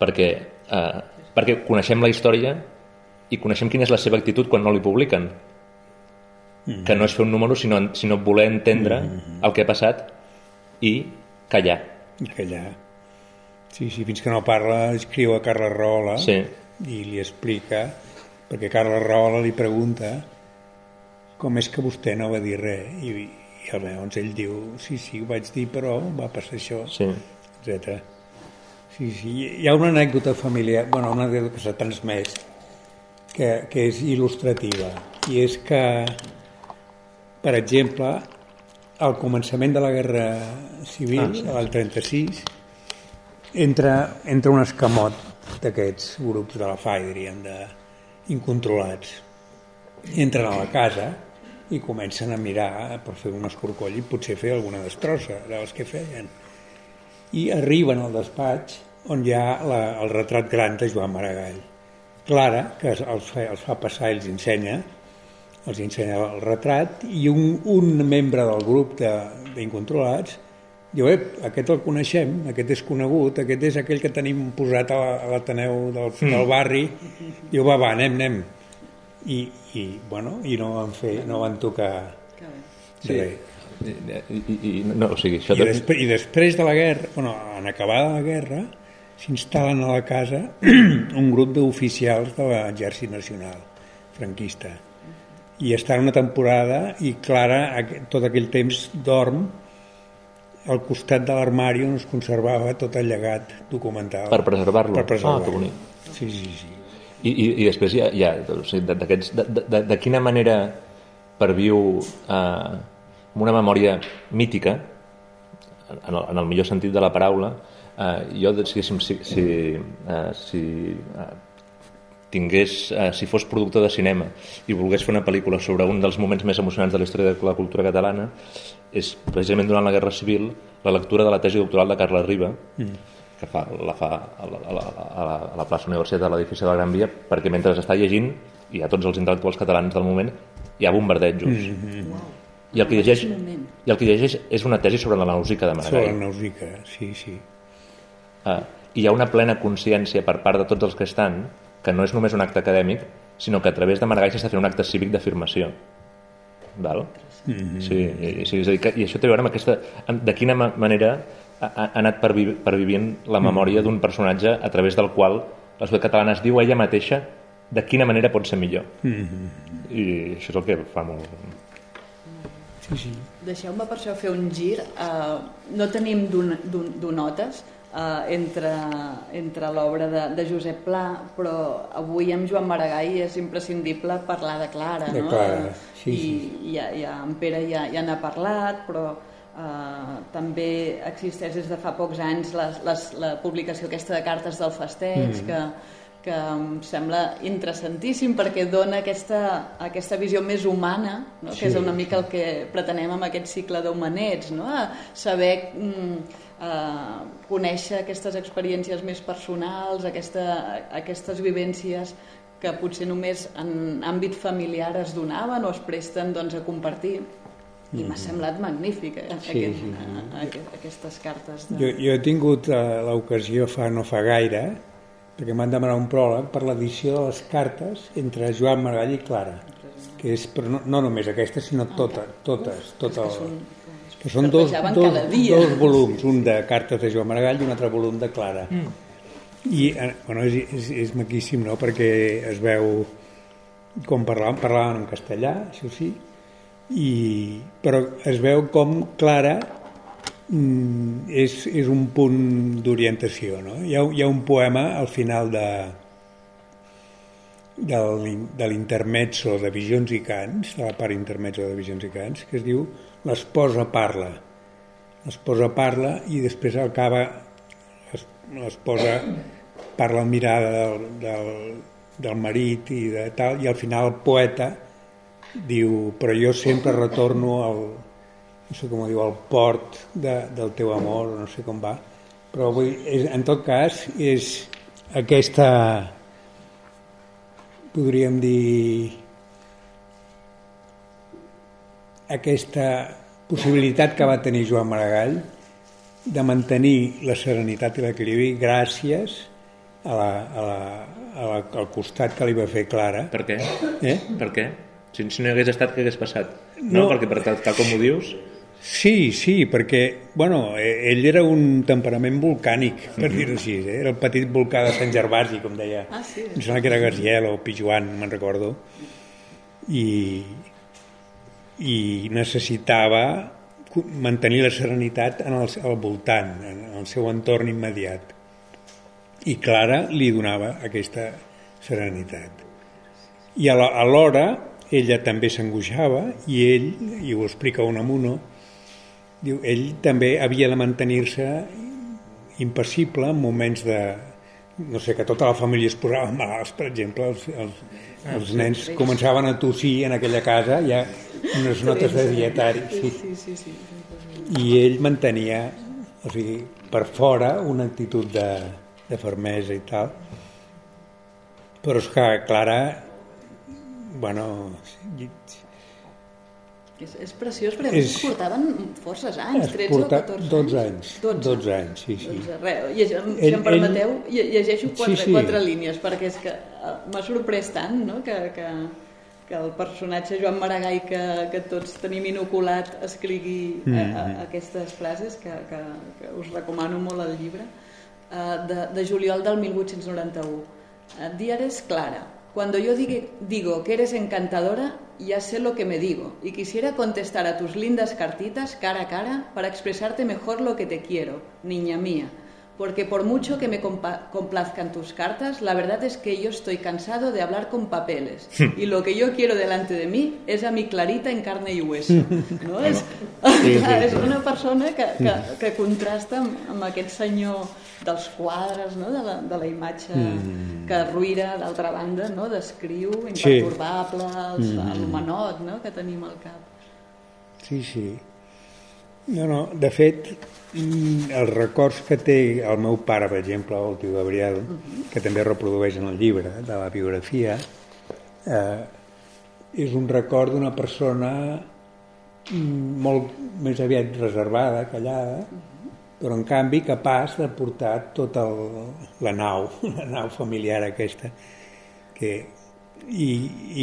Perquè eh, perquè coneixem la història i coneixem quina és la seva actitud quan no li publiquen. Mm -hmm. Que no és fer un número, sinó, sinó voler entendre mm -hmm. el que ha passat i callar. I callar. Sí, sí, fins que no parla, escriu a Carles Rahola sí. i li explica, perquè Carles Rahola li pregunta com és que vostè no va dir res i, i llavors ell diu sí, sí, ho vaig dir però va passar això, sí. etc. Sí, sí, hi ha una anècdota familiar, bueno, una anècdota que s'ha transmès, que, que és il·lustrativa, i és que, per exemple, al començament de la Guerra Civil, ah, sí. al 36, entra, entra un escamot d'aquests grups de la FAI, diríem, de, incontrolats. Entren a la casa i comencen a mirar per fer un escorcoll i potser fer alguna destrossa, era els que feien i arriben al despatx on hi ha la, el retrat gran de Joan Maragall. Clara, que els fa, els fa passar i els ensenya, els ensenya el retrat, i un, un membre del grup d'Incontrolats diu, ep, aquest el coneixem, aquest és conegut, aquest és aquell que tenim posat a l'Ateneu del, mm. del barri, diu, va, va, anem, anem. I, i, bueno, i no van fer, no van tocar sí. res. I, i, no, o sigui, això I, després, I després de la guerra, bueno, en acabada la guerra, s'instal·len a la casa un grup d'oficials de l'exèrcit nacional franquista. I estan una temporada i Clara tot aquell temps dorm al costat de l'armari on es conservava tot el llegat documental. Per preservar-lo. Per preservar ah, sí, sí, sí. I, i, i després hi ha o sigui, de, de, de, de quina manera perviu eh, amb una memòria mítica, en el, en el millor sentit de la paraula, eh, jo, si, si, si, eh, si eh, tingués, eh, si fos productor de cinema i volgués fer una pel·lícula sobre un dels moments més emocionants de la història de la cultura catalana, és precisament durant la Guerra Civil la lectura de la tesi doctoral de Carles Riba, mm. que fa, la fa a la, a la, a la, a la plaça Universitat de l'edifici de la Gran Via, perquè mentre està llegint, i a tots els intel·lectuals catalans del moment, hi ha bombardejos. Mm -hmm. I el que llegeix, i el que llegeix és una tesi sobre la Nausica de Maragall. Sobre la Nausica, sí, sí. Ah, I hi ha una plena consciència per part de tots els que estan que no és només un acte acadèmic, sinó que a través de Maragall s'està fent un acte cívic d'afirmació. Val? Mm -hmm. sí, i, sí, és a dir, que, I això té a veure amb aquesta... De quina manera ha, ha anat pervi pervivint la memòria d'un personatge a través del qual la societat catalana es diu ella mateixa de quina manera pot ser millor. Mm -hmm. I això és el que fa molt... Sí, sí. Deixeu-me per això fer un gir. Uh, no tenim donotes, uh, entre, entre l'obra de, de Josep Pla, però avui amb Joan Maragall és imprescindible parlar de Clara, de no? Clara, sí, I, sí. ja, ja, en Pere ja, ja n'ha parlat, però Uh, també existeix des de fa pocs anys les, les, la publicació aquesta de cartes del festeig mm. que, que em sembla interessantíssim perquè dona aquesta, aquesta visió més humana, no? sí. que és una mica el que pretenem amb aquest cicle d'humanets, no? saber mm, eh, conèixer aquestes experiències més personals, aquesta, aquestes vivències que potser només en àmbit familiar es donaven o es presten doncs, a compartir i m'ha mm-hmm. semblat magnífic eh, sí, aquest, sí, sí. A, a, aquestes cartes de... jo, jo he tingut uh, l'ocasió fa no fa gaire perquè m'han demanat un pròleg per l'edició de les cartes entre Joan Maragall i Clara que és, però no, no només aquesta sinó tota, totes, totes, totes que són dos, dos, dos volums, un de cartes de Joan Maragall i un altre volum de Clara. Mm. I eh, bueno, és, és, és maquíssim, no?, perquè es veu com parlaven, parlaven en castellà, això sí, i, però es veu com Clara és, és un punt d'orientació, no? Hi ha, hi ha un poema al final de, de l'intermezzo de Visions i Cants, de la part intermezzo de Visions i Cants, que es diu l'esposa parla. L'esposa parla i després acaba l'esposa parla la mirada del, del, del marit i de tal, i al final el poeta diu, però jo sempre retorno al, no sé com diu, al port de, del teu amor, no sé com va, però vull, és, en tot cas és aquesta, podríem dir, aquesta possibilitat que va tenir Joan Maragall de mantenir la serenitat i l'equilibri gràcies a la, a la, a la, al costat que li va fer Clara. Per què? Eh? Per què? Si, si no hagués estat, què hagués passat? No, no perquè per tal, tal com ho dius... Sí, sí, perquè bueno, e, ell era un temperament volcànic, per mm -hmm. dir-ho així. Eh? Era el petit volcà de Sant Gervasi, com deia. Ah, sí? Em sembla que era Garciel o Pijuan, me'n recordo. I, i necessitava mantenir la serenitat en el, al voltant, en el seu entorn immediat. I Clara li donava aquesta serenitat. I alhora ella també s'angoixava i ell, i ho explica un amuno, diu, ell també havia de mantenir-se impassible en moments de, no sé, que tota la família es posava malalts, per exemple, els, els, els nens començaven a tossir en aquella casa, hi ha unes notes de dietari, sí. Sí, sí, sí. I ell mantenia, o sigui, per fora una actitud de, de fermesa i tal, però és que Clara, bueno, és, és preciós, perquè és, portaven forces anys, 13 o 14 12 anys. 12, 12 anys, sí, sí. 12, re, llegeix, si ell, em permeteu, ell... llegeixo quatre, sí, sí. quatre línies, perquè és que uh, m'ha sorprès tant no? que, que, que el personatge Joan Maragall que, que tots tenim inoculat escrigui mm -hmm. a, a, aquestes frases que, que, que us recomano molt el llibre uh, de, de juliol del 1891 uh, Diares Clara Cuando yo digo que eres encantadora, ya sé lo que me digo, y quisiera contestar a tus lindas cartitas cara a cara para expresarte mejor lo que te quiero, niña mía, porque por mucho que me complazcan tus cartas, la verdad es que yo estoy cansado de hablar con papeles. y lo que yo quiero delante de mí es a mi Clarita en carne y hueso. No? sí, sí, és una persona que, que, que contrasta amb, amb aquest senyor dels quadres, no? de, la, de la imatge mm. que Ruïra, d'altra banda, no? descriu imperturbable, sí. mm. l'humanot no? que tenim al cap. Sí, sí. No, no, de fet, mm, els records que té el meu pare, per exemple, el tio Gabriel, uh -huh. que també reprodueix en el llibre de la biografia, eh, és un record d'una persona mm, molt més aviat reservada, callada, uh -huh. Però en canvi capaç de portar tota la nau, la nau familiar aquesta, que, i,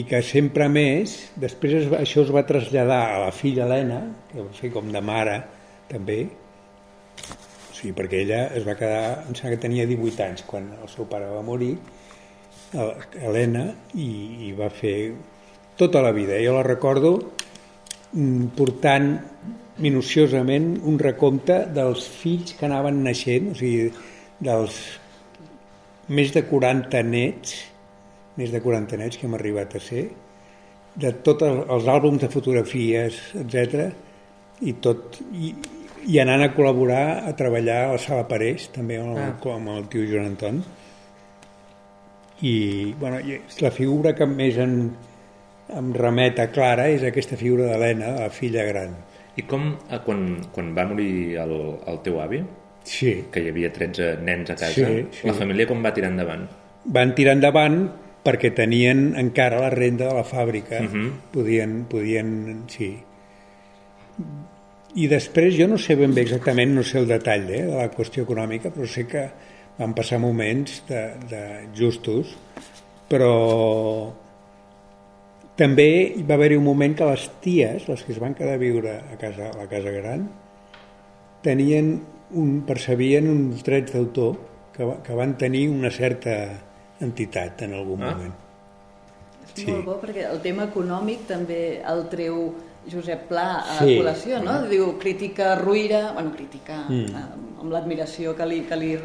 i que sempre més, després es, això es va traslladar a la filla Helena, que va fer com de mare també, sigui, perquè ella es va quedar, em sembla que tenia 18 anys quan el seu pare va morir, Helena, i, i va fer tota la vida. Jo la recordo mm, portant minuciosament un recompte dels fills que anaven naixent, o sigui, dels més de 40 nets, més de 40 nets que hem arribat a ser, de tots els àlbums de fotografies, etc i tot i, i anant a col·laborar a treballar a la sala Parés també amb el, ah. amb el tio Joan Anton i bueno, la figura que més en, em remet a Clara és aquesta figura d'Helena, la filla gran i com eh, quan, quan va morir el, el teu avi sí. que hi havia 13 nens a casa sí, sí. la família com va tirar endavant? van tirar endavant perquè tenien encara la renda de la fàbrica. Uh mhm. -huh. podien, podien, sí. I després, jo no sé ben bé exactament, no sé el detall eh, de la qüestió econòmica, però sé que van passar moments de, de justos, però també hi va haver-hi un moment que les ties, les que es van quedar a viure a, casa, a la casa gran, tenien un, percebien uns drets d'autor que, que van tenir una certa entitat en algun ah. moment. És sí. molt bo perquè el tema econòmic també el treu Josep Pla a sí. col·lació, no? Mm. Diu, crítica Ruïra, bueno, crítica mm. eh, amb l'admiració que li, que li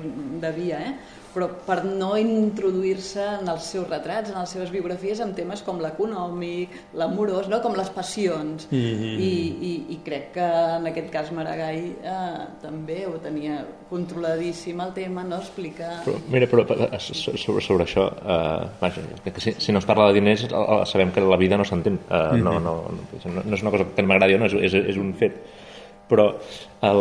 devia, eh? Però per no introduir-se en els seus retrats, en les seves biografies, amb temes com l'econòmic, l'amorós, no? com les passions. -hmm. I, i, I crec que en aquest cas Maragall eh, també ho tenia controladíssim el tema, no explica... Però, mira, però sobre, sobre això, eh, vaja, que si, si no es parla de diners, sabem que la vida no s'entén. Eh, no, no, no, no és una cosa que m'agradi o no, és, és, és un fet però el,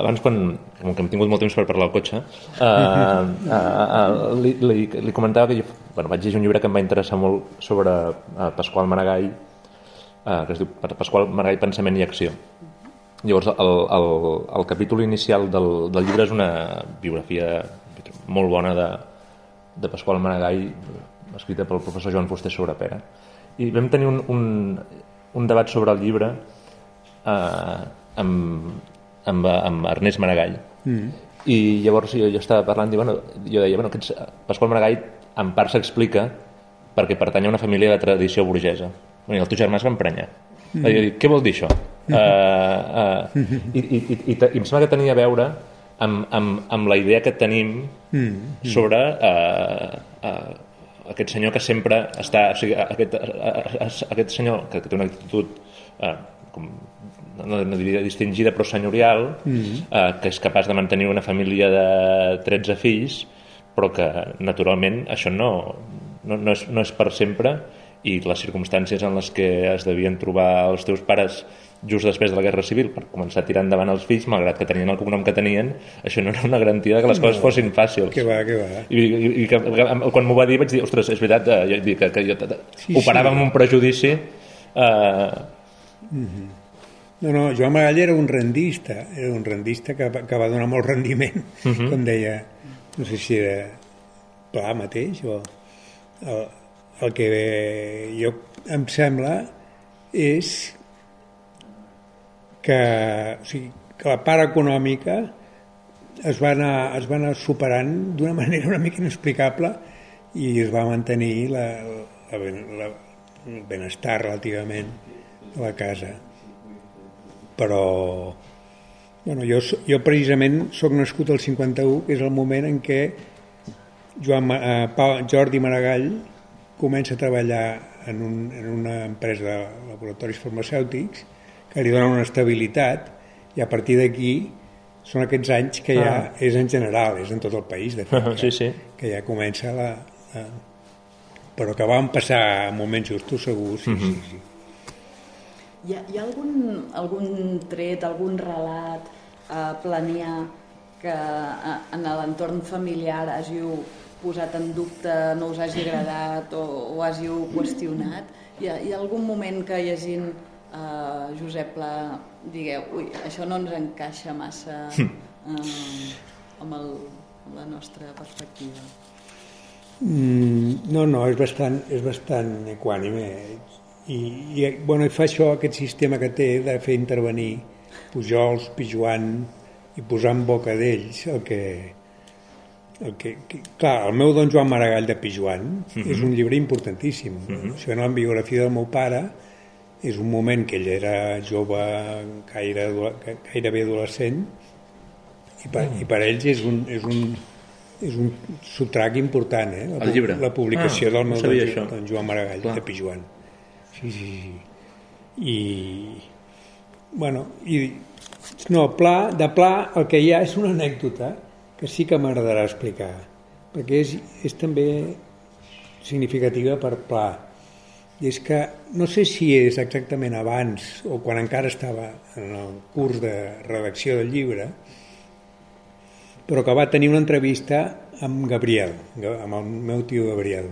abans quan, com que hem tingut molt temps per parlar al cotxe eh, eh, eh, li, li, li comentava que jo bueno, vaig llegir un llibre que em va interessar molt sobre eh, Pasqual Maragall eh, que es diu Pasqual Maragall Pensament i Acció. Llavors el, el, el capítol inicial del, del llibre és una biografia molt bona de, de Pasqual Maragall escrita pel professor Joan Fuster sobre Pera i vam tenir un, un, un debat sobre el llibre eh, amb, amb, amb Ernest Maragall mm. i llavors jo, jo estava parlant i bueno, jo deia, bueno, aquests, Pasqual Maragall en part s'explica perquè pertany a una família de tradició burgesa bueno, i el teu germà es va emprenyar mm. va dir, què vol dir això? Mm. Uh, uh, i, i, i, i, i em sembla que tenia a veure amb, amb, amb la idea que tenim mm. sobre uh, uh, aquest senyor que sempre està o sigui, aquest, uh, aquest senyor que, que té una actitud uh, com no, no diria distingida però senyorial mm -hmm. eh, que és capaç de mantenir una família de 13 fills però que naturalment això no, no, no, és, no és per sempre i les circumstàncies en les que es devien trobar els teus pares just després de la Guerra Civil per començar a tirar endavant els fills, malgrat que tenien el cognom que tenien, això no era una garantia que les no, coses fossin fàcils. Que va, que va. I, i, i que, quan m'ho va dir vaig dir, ostres, és veritat, eh, que, que jo sí, operava sí. amb un prejudici eh, mm -hmm no, no, Joan Maragall era un rendista, era un rendista que, que va donar molt rendiment, uh mhm. -huh. com deia, no sé si era Pla mateix o el, el que jo em sembla és que, o sigui, que la part econòmica es va anar, es va anar superant d'una manera una mica inexplicable i es va mantenir la, la, la, el benestar relativament de la casa però bueno, jo, jo precisament sóc nascut al 51, que és el moment en què Joan, eh, Pau, Jordi Maragall comença a treballar en, un, en una empresa de laboratoris farmacèutics que li dona una estabilitat i a partir d'aquí són aquests anys que ja ah. és en general, és en tot el país de fet, sí, sí. que ja comença la, la... però que van passar moments justos segur, sí, uh -huh. sí, sí. Hi ha, hi ha algun, algun tret, algun relat eh, planià que eh, en l'entorn familiar hàgiu posat en dubte, no us hagi agradat o, o hàgiu qüestionat? Hi ha, hi ha algun moment que llegint eh, Josep Pla digueu, ui, això no ens encaixa massa eh, amb, el, amb la nostra perspectiva? Mm, no, no, és bastant, és bastant equànime i, i, bueno, i fa això, aquest sistema que té de fer intervenir Pujols, Pijuan i posar en boca d'ells el que, el que, que... Clar, el meu don Joan Maragall de Pijuan uh -huh. és un llibre importantíssim. Uh -huh. Això en la biografia del meu pare és un moment que ell era jove, gaire, gairebé adolescent, i per, -huh. i per ells és un, és un, és un subtrac important, eh? La, el llibre? La publicació ah, del meu no don, don Joan Maragall Clar. de Pijuan. Sí, sí, sí. I... Bueno, i... No, pla, de pla el que hi ha és una anècdota que sí que m'agradarà explicar, perquè és, és també significativa per Pla. I és que no sé si és exactament abans o quan encara estava en el curs de redacció del llibre, però que va tenir una entrevista amb Gabriel, amb el meu tio Gabriel,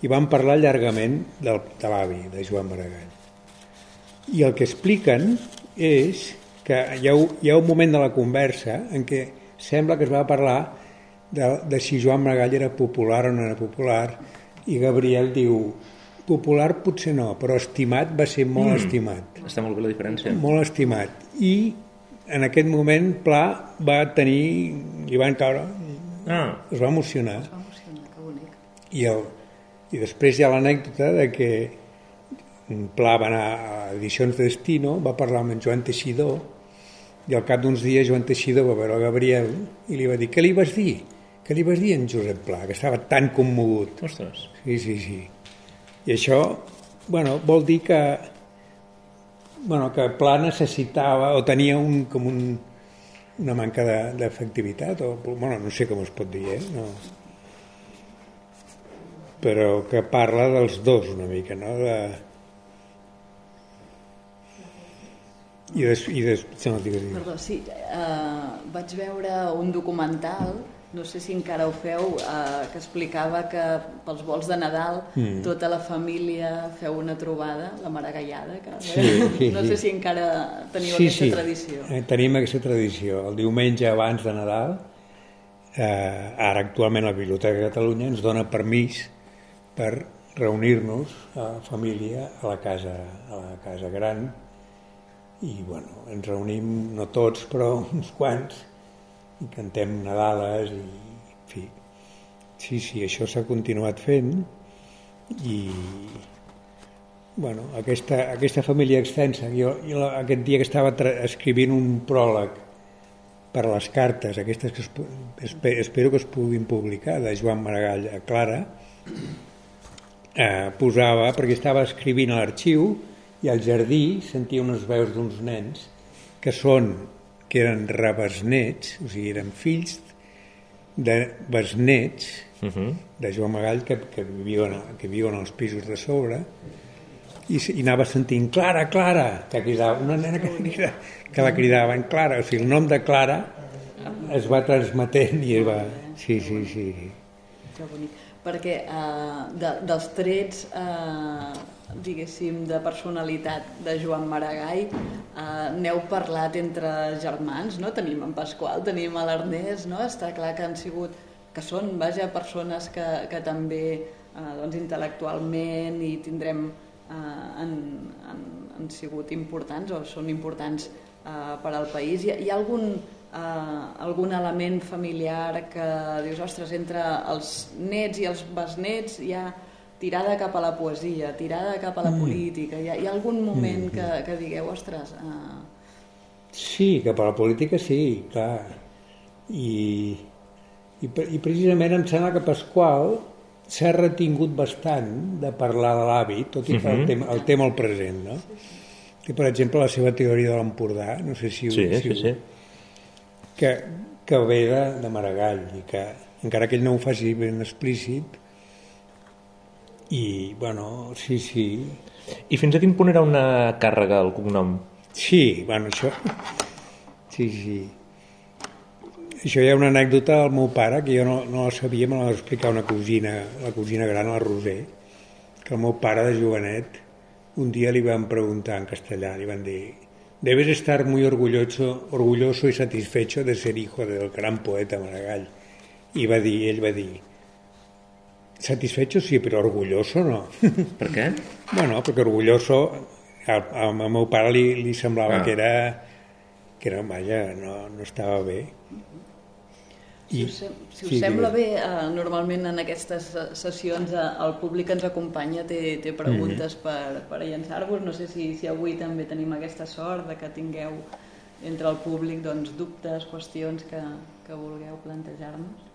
i van parlar llargament del, de l'avi, de Joan Maragall. I el que expliquen és que hi ha, hi ha un moment de la conversa en què sembla que es va parlar de, de si Joan Maragall era popular o no era popular i Gabriel diu popular potser no, però estimat va ser molt mm. estimat. Està molt bé la diferència. Molt estimat. I en aquest moment Pla va tenir... li van caure... Ah. Es va emocionar. Es va emocionar, que bonic. I, el, i després hi ha l'anècdota de que Pla va anar a Edicions Destino, va parlar amb en Joan Teixidor, i al cap d'uns dies Joan Teixidor va veure el Gabriel i li va dir, què li vas dir? Què li vas dir en Josep Pla, que estava tan commogut? Ostres. Sí, sí, sí. I això, bueno, vol dir que bueno, que Pla necessitava o tenia un, com un, una manca d'efectivitat o, bueno, no sé com es pot dir, eh? No. Però que parla dels dos una mica, no? De, I des, i des, no, digues, digues. Perdó, sí, uh, vaig veure un documental, no sé si encara ho feu, uh, que explicava que pels vols de Nadal mm. tota la família feu una trobada, la maragallada, que sí, sí, no sé si encara teniu sí, aquesta sí. tradició. Eh, tenim aquesta tradició. El diumenge abans de Nadal, eh, ara actualment la Biblioteca de Catalunya ens dona permís per reunir-nos a la família a la casa, a la casa gran. I bueno, ens reunim, no tots, però uns quants, i cantem Nadales i, en fi, sí, sí, això s'ha continuat fent i bueno, aquesta, aquesta família extensa, jo, jo aquest dia que estava escrivint un pròleg per les cartes, aquestes que es, espero, espero que es puguin publicar, de Joan Maragall a Clara, eh, posava, perquè estava escrivint a l'arxiu, i al jardí sentia unes veus d'uns nens que són que eren rebesnets, o sigui, eren fills de besnets uh -huh. de Joan Magall que, que, viuen, que viuen als pisos de sobre i, i anava sentint Clara, Clara, que cridava, una nena que, crida, que la cridaven Clara, o sigui, el nom de Clara es va transmetent i va... Sí, sí, sí. Que bonic. Perquè uh, de, dels trets uh, diguéssim, de personalitat de Joan Maragall, eh, n'heu parlat entre germans, no? Tenim en Pasqual, tenim a l'Ernest, no? Està clar que han sigut, que són, vaja, persones que, que també eh, doncs, intel·lectualment i tindrem eh, han, han, han sigut importants o són importants eh, per al país. Hi, hi ha algun, eh, algun element familiar que dius, ostres, entre els nets i els besnets hi ha tirada cap a la poesia, tirada cap a la mm. política. Hi ha, hi ha algun moment mm. que, que digueu, ostres... Uh... Sí, cap a la política sí, clar. I, i, i precisament em sembla que Pasqual s'ha retingut bastant de parlar de l'hàbit, tot i que mm -hmm. el, tema, el tema el present, no? Que, per exemple, la seva teoria de l'Empordà, no sé si... Sí, si sí, sí. Que, que ve de, de Maragall i que, encara que ell no ho faci ben explícit, i, bueno, sí, sí. I fins a quin punt era una càrrega el cognom? Sí, bueno, això... Sí, sí. Això hi ha una anècdota del meu pare, que jo no, no la sabia, me la va explicar una cosina, la cosina gran, la Roser, que el meu pare de jovenet, un dia li van preguntar en castellà, li van dir debes estar muy orgulloso, orgulloso y satisfecho de ser hijo del gran poeta Maragall. I va dir, ell va dir, Satisfecho sí, però orgulloso no. Per què? bueno, perquè orgulloso al, al meu pare li, li semblava ah. que era que no, vaja, no, no estava bé. I, si us, si us sí, sembla bé, eh, normalment en aquestes sessions eh, el públic ens acompanya té, té preguntes mm -hmm. per, per llançar-vos. No sé si, si avui també tenim aquesta sort de que tingueu entre el públic doncs, dubtes, qüestions que, que vulgueu plantejar-nos.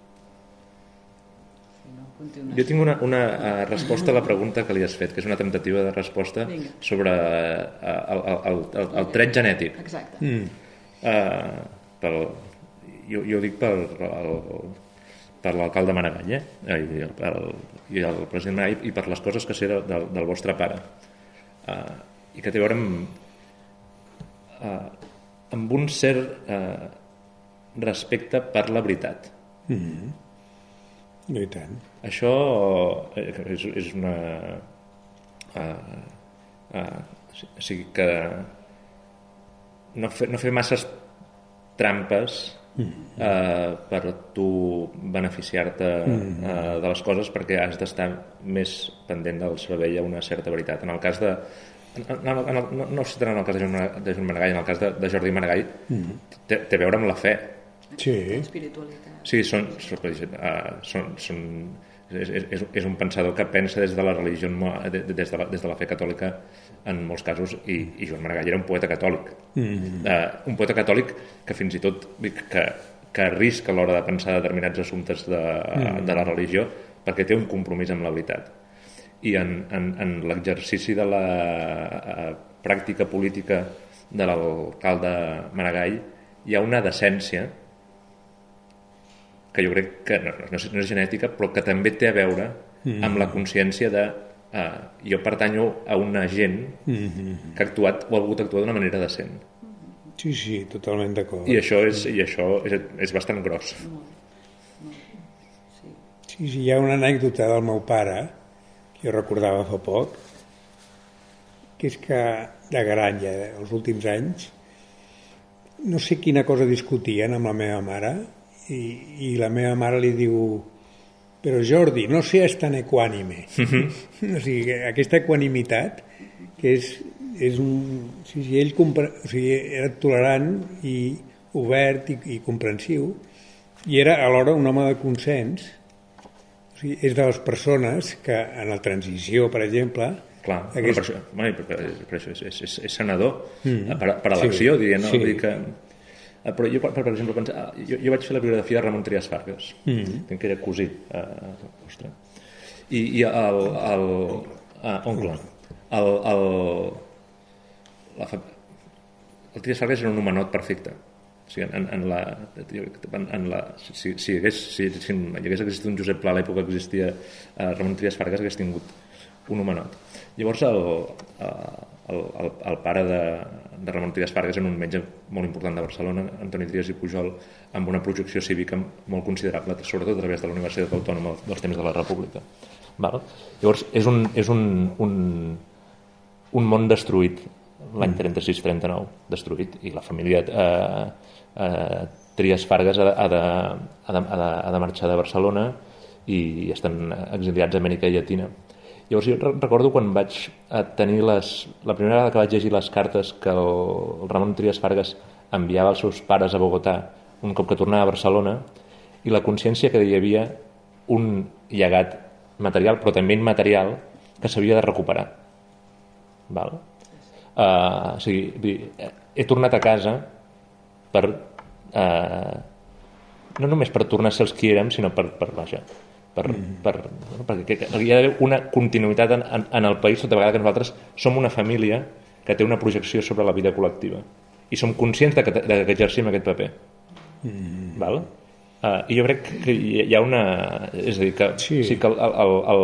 no, jo tinc una, una uh, resposta a la pregunta que li has fet, que és una temptativa de resposta Vinga. sobre uh, el, el, el, el tret genètic. Exacte. Mm. Uh, pel, jo, jo ho dic per, el, per l'alcalde Maragall eh? I, el, i el president Maragall i per les coses que sé del, del vostre pare uh, i que té a veure amb, uh, amb un cert uh, respecte per la veritat mm -hmm. no i tant això és, és una uh, uh, o sigui que no fer, no fer masses trampes eh, per tu beneficiar-te eh, de les coses perquè has d'estar més pendent del cervell a una certa veritat. En el cas de... En el, en el, no, no sé en el cas de Joan, de Joan Maragall, en el cas de, de Jordi Maragall, té, té a veure amb la fe. Sí. Espiritualitat. Sí, són, són, uh, són, són és, és, és un pensador que pensa des de la religió, des de la, des de la fe catòlica en molts casos, i, i Joan Maragall era un poeta catòlic. Mm -hmm. uh, un poeta catòlic que fins i tot que, que arrisca a l'hora de pensar determinats assumptes de, mm -hmm. de la religió perquè té un compromís amb la veritat. I en, en, en l'exercici de la uh, pràctica política de l'alcalde Maragall hi ha una decència que jo crec que no, no, no és genètica, però que també té a veure mm. amb la consciència de uh, jo pertanyo a una gent mm -hmm. que ha actuat o ha volgut actuar d'una manera decent. Sí, sí, totalment d'acord. I això és, i això és, és bastant gros. Sí, sí, hi ha una anècdota del meu pare, que jo recordava fa poc, que és que de Garanya, els últims anys, no sé quina cosa discutien amb la meva mare, i, i la meva mare li diu però Jordi, no seas tan equànime. Mm -hmm. o sigui, aquesta equanimitat, que és, és un... O sigui, ell compre, o sigui, era tolerant i obert i, i comprensiu, i era alhora un home de consens. O sigui, és de les persones que en la transició, per exemple, Clar, aquest... per, això, bueno, per, per això és, és, és senador mm. per, per elecció, sí, diria, no? Sí. Vull dir que però jo, per, per exemple, pensar, ah, jo, jo vaig fer la biografia de Ramon Trias Fargas, mm -hmm. que era cosí eh, vostre. I, i el, el ah, oncle, el, el, la, el Trias Fargas era un humanot perfecte. O sigui, en, en la, en, en la, si, si, hagués, si, si hi hagués existit un Josep Pla a l'època que existia eh, Ramon Trias Fargas hagués tingut un humanot. Llavors el, eh, el, el, el pare de, de Ramon Trias Fargas en un metge molt important de Barcelona, Antoni Trias i Pujol, amb una projecció cívica molt considerable, sobretot a través de la Universitat Autònoma dels temps de la República. Val? Llavors, és un, és un, un, un món destruït l'any 36-39, mm. destruït, i la família eh, eh, Trias Fargas ha de, ha, de, ha, de, ha de marxar de Barcelona i estan exiliats a Amèrica Llatina Llavors jo recordo quan vaig tenir les... La primera vegada que vaig llegir les cartes que el, el Ramon Trias Fargas enviava als seus pares a Bogotà un cop que tornava a Barcelona i la consciència que hi havia un llegat material però també immaterial que s'havia de recuperar. Val? Uh, o sigui, he tornat a casa per... Uh, no només per tornar a ser els qui érem, sinó per, per vaja, per, mm. per, bueno, perquè hi ha una continuïtat en, en, en el país tota vegada que nosaltres som una família que té una projecció sobre la vida col·lectiva i som conscients de que, de que exercim aquest paper mm. val? Uh, i jo crec que hi ha una és a dir, que sí, sí que el, el, el,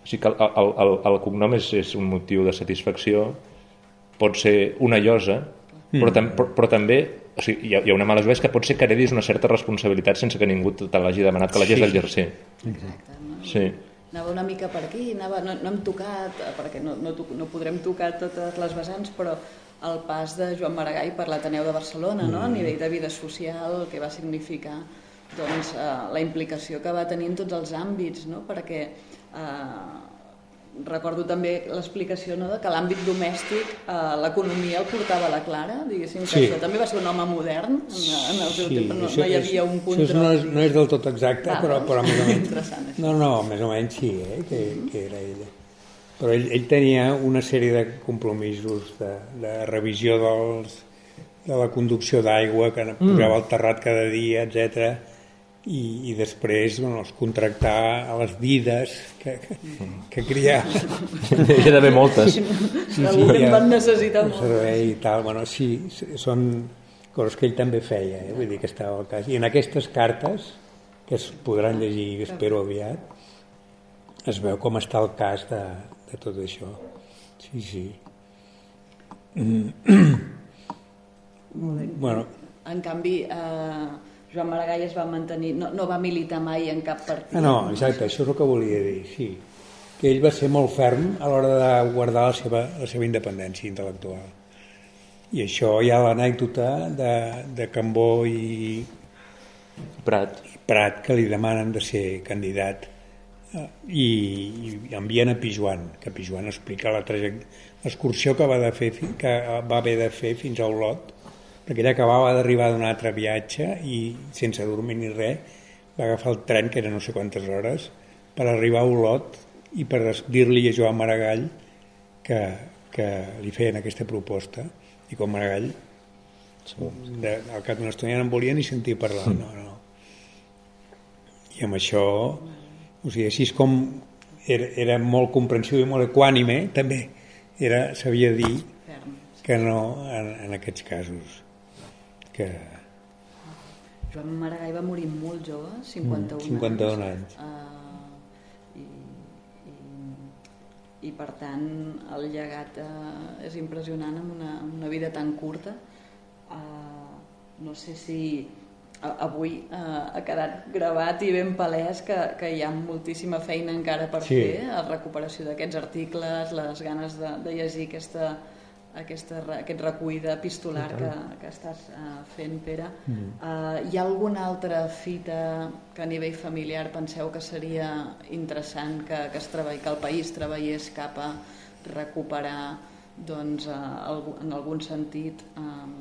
o sigui que el, el, el, el cognom és, és un motiu de satisfacció pot ser una llosa mm. però, tam, però, però també o sigui, hi, ha, hi ha una mala jove que pot ser que heredis una certa responsabilitat sense que ningú te l'hagi demanat que l'hagis sí. d'exercer. Exacte. No? Sí. Anava una mica per aquí, anava, no, no hem tocat, perquè no, no, no podrem tocar totes les vessants, però el pas de Joan Maragall per l'Ateneu de Barcelona, no? a mm. nivell de vida social, que va significar doncs, eh, la implicació que va tenir en tots els àmbits, no? perquè eh, recordo també l'explicació no, de que l'àmbit domèstic eh, l'economia el portava la Clara, diguéssim que Sí. això també va ser un home modern en, en el seu Sí, temps, no, això no hi és- havia un Això control. és- no, és, no és del tot exacte, Ah, però, doncs, però més o menys... interessant, això. No, no, més o menys sí, eh, que, que era ella. Però ell, ell tenia una sèrie de compromisos de, de revisió dels, de la conducció d'aigua que posava al terrat cada dia, etc. I, i després bueno, els contractar a les dides que, que, que criava Hi ha d'haver moltes. sí, en ja, van necessitar molt. servei i tal, bueno, sí, són coses que ell també feia, eh? vull dir que estava al cas. I en aquestes cartes, que es podran llegir, espero aviat, es veu com està el cas de, de tot això. Sí, sí. Mm. bueno, En canvi, eh, Joan Maragall es va mantenir, no, no va militar mai en cap partit. Ah, no, exacte, això és el que volia dir, sí. Que ell va ser molt ferm a l'hora de guardar la seva, la seva independència intel·lectual. I això hi ha l'anècdota de, de Cambó i, Prat. i Prat que li demanen de ser candidat eh, i, i envien a Pijuan, que Pijuan explica l'excursió que, va de fer, que va haver de fer fins a Olot, perquè ell acabava d'arribar d'un altre viatge i sense dormir ni res va agafar el tren, que era no sé quantes hores, per arribar a Olot i per dir-li a Joan Maragall que, que li feien aquesta proposta. I com Maragall de, al cap d'una estona ja no en volia ni sentir parlar. No, no. i amb això o sigui, així és com era, era molt comprensiu i molt equànime també era, sabia dir que no en, en aquests casos que Joan Maragall va morir molt jove, 51, 51 anys. Uh, i, i, I per tant el llegat uh, és impressionant amb una, amb una vida tan curta. Uh, no sé si avui uh, ha quedat gravat i ben palès que, que hi ha moltíssima feina encara per Sí. fer, la recuperació d'aquests articles, les ganes de, de llegir aquesta, aquesta, aquest recull epistolar que, que estàs uh, fent, Pere. Mm. Uh, hi ha alguna altra fita que a nivell familiar penseu que seria interessant que, que, es treballi, que el país treballés cap a recuperar doncs, uh, en algun sentit um,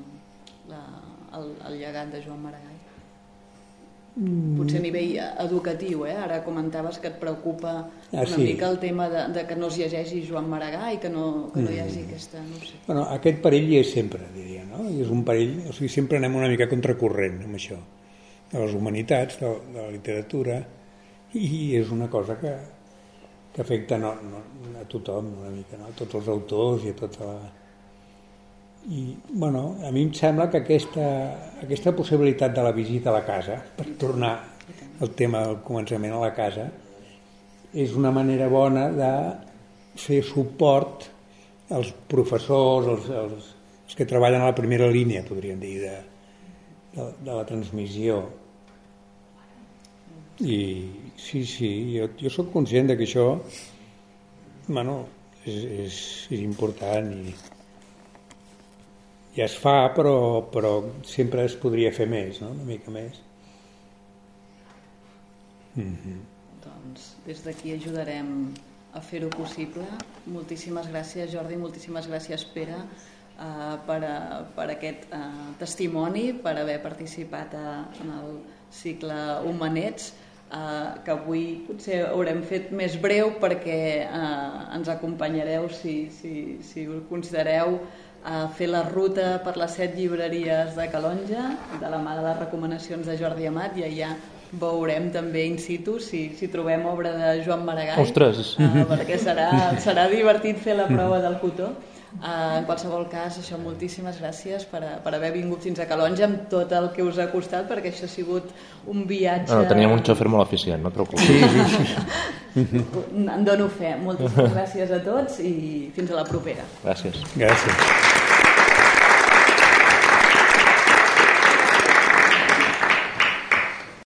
la, el, el llegat de Joan Maragall? Potser a nivell eh, educatiu, eh? ara comentaves que et preocupa Ah, una sí. mica el tema de, de que no es llegeixi Joan Maragall, que no, que no hi hagi aquesta... No sé. Bueno, aquest perill hi és sempre, diria, no? I és un perill, o sigui, sempre anem una mica contracorrent amb això, de les humanitats, de, de la literatura, i és una cosa que, que afecta no, no, a tothom una mica, no? a tots els autors i a tota la... I, bueno, a mi em sembla que aquesta, aquesta possibilitat de la visita a la casa, per tornar al tema del començament a la casa, és una manera bona de fer suport als professors, als, als, els que treballen a la primera línia, podríem dir, de, de, de la transmissió. I sí, sí, jo, jo sóc conscient de que això bueno, és, és, és important i ja es fa, però, però sempre es podria fer més, no? una mica més. Doncs des d'aquí ajudarem a fer-ho possible. Moltíssimes gràcies, Jordi, moltíssimes gràcies, Pere, eh, per, a, per aquest eh, testimoni, per haver participat a, en el cicle Humanets, eh, que avui potser haurem fet més breu perquè eh, ens acompanyareu, si, si, si ho considereu, a fer la ruta per les set llibreries de Calonja, de la mà de les recomanacions de Jordi Amat, i allà veurem també in situ si, si trobem obra de Joan Maragall. Ostres! Uh, perquè serà, serà divertit fer la prova del cotó. Uh, en qualsevol cas, això, moltíssimes gràcies per, a, per haver vingut fins a Calonja amb tot el que us ha costat, perquè això ha sigut un viatge... No, teníem un xòfer molt eficient, no et preocupis. Sí, sí, En dono fe. Moltíssimes gràcies a tots i fins a la propera. Gràcies. Gràcies.